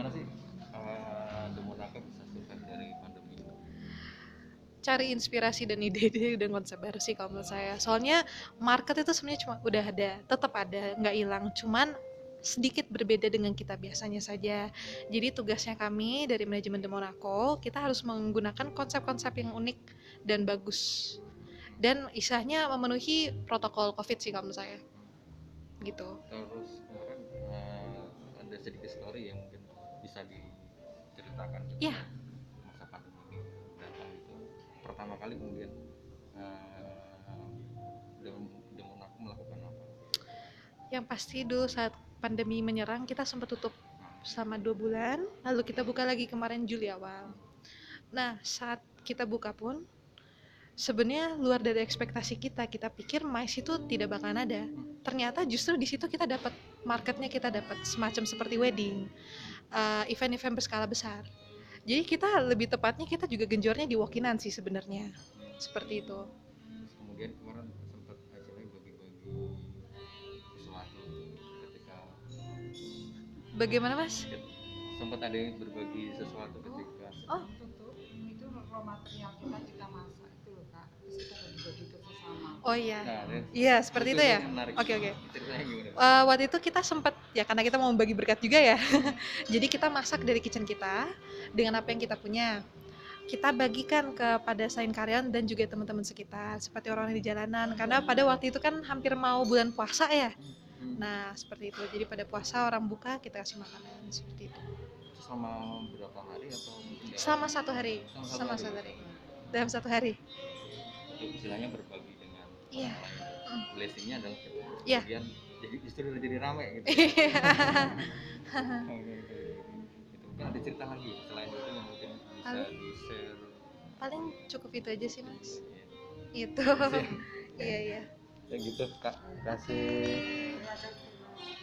gimana sih uh, bisa survive dari pandemi ini? cari inspirasi dan ide-ide dan konsep baru sih kalau menurut saya. Soalnya market itu sebenarnya cuma udah ada tetap ada nggak hilang. Cuman sedikit berbeda dengan kita biasanya saja. Jadi tugasnya kami dari manajemen The Monaco kita harus menggunakan konsep-konsep yang unik dan bagus. Dan istilahnya memenuhi protokol covid sih kalau menurut saya. Gitu. Terus kemarin uh, ada sedikit story yang mungkin bisa diceritakan gitu Iya. masa pandemi datang itu pertama kali kemudian uh, Dem- Demonaka melakukan apa? yang pasti dulu saat pandemi menyerang kita sempat tutup selama dua bulan lalu kita buka lagi kemarin Juli awal nah saat kita buka pun sebenarnya luar dari ekspektasi kita. Kita pikir mais itu tidak bakalan ada. Ternyata justru di situ kita dapat marketnya kita dapat semacam seperti wedding uh, event-event berskala besar. Jadi kita lebih tepatnya kita juga genjornya di walk-inan sih sebenarnya. Seperti itu. Kemudian kemarin sempat akhirnya bagi-bagi sesuatu ketika bagaimana mas? Sempat ada yang berbagi sesuatu ketika Oh. tutup itu raw material kita kita masak itu loh kak terus kita bagi-bagi ke sesama oh iya. Nah, iya seperti itu ya? menarik. Oke, oke. Ceritanya gimana? Eh, waktu itu kita sempat ya karena kita mau bagi berkat juga ya. Jadi kita masak dari kitchen kita dengan apa yang kita punya. Kita bagikan kepada sain karyawan dan juga teman-teman sekitar seperti orang di jalanan. Karena pada waktu itu kan hampir mau bulan puasa ya. Hmm. nah seperti itu. Jadi pada puasa orang buka kita kasih makanan seperti itu. Itu selama berapa hari atau mungkin selama satu hari. Selama satu selama hari. satu hari. Dalam satu hari. Itu istilahnya berbagi Iya. Mm. Blessingnya adalah Iya. kemudian jadi justru jadi rame gitu. Iya. Itu mungkin ada cerita lagi selain itu yang mungkin bisa Paling- di share. paling cukup itu aja sih mas itu Iya. iya iya Ya gitu kak kasih.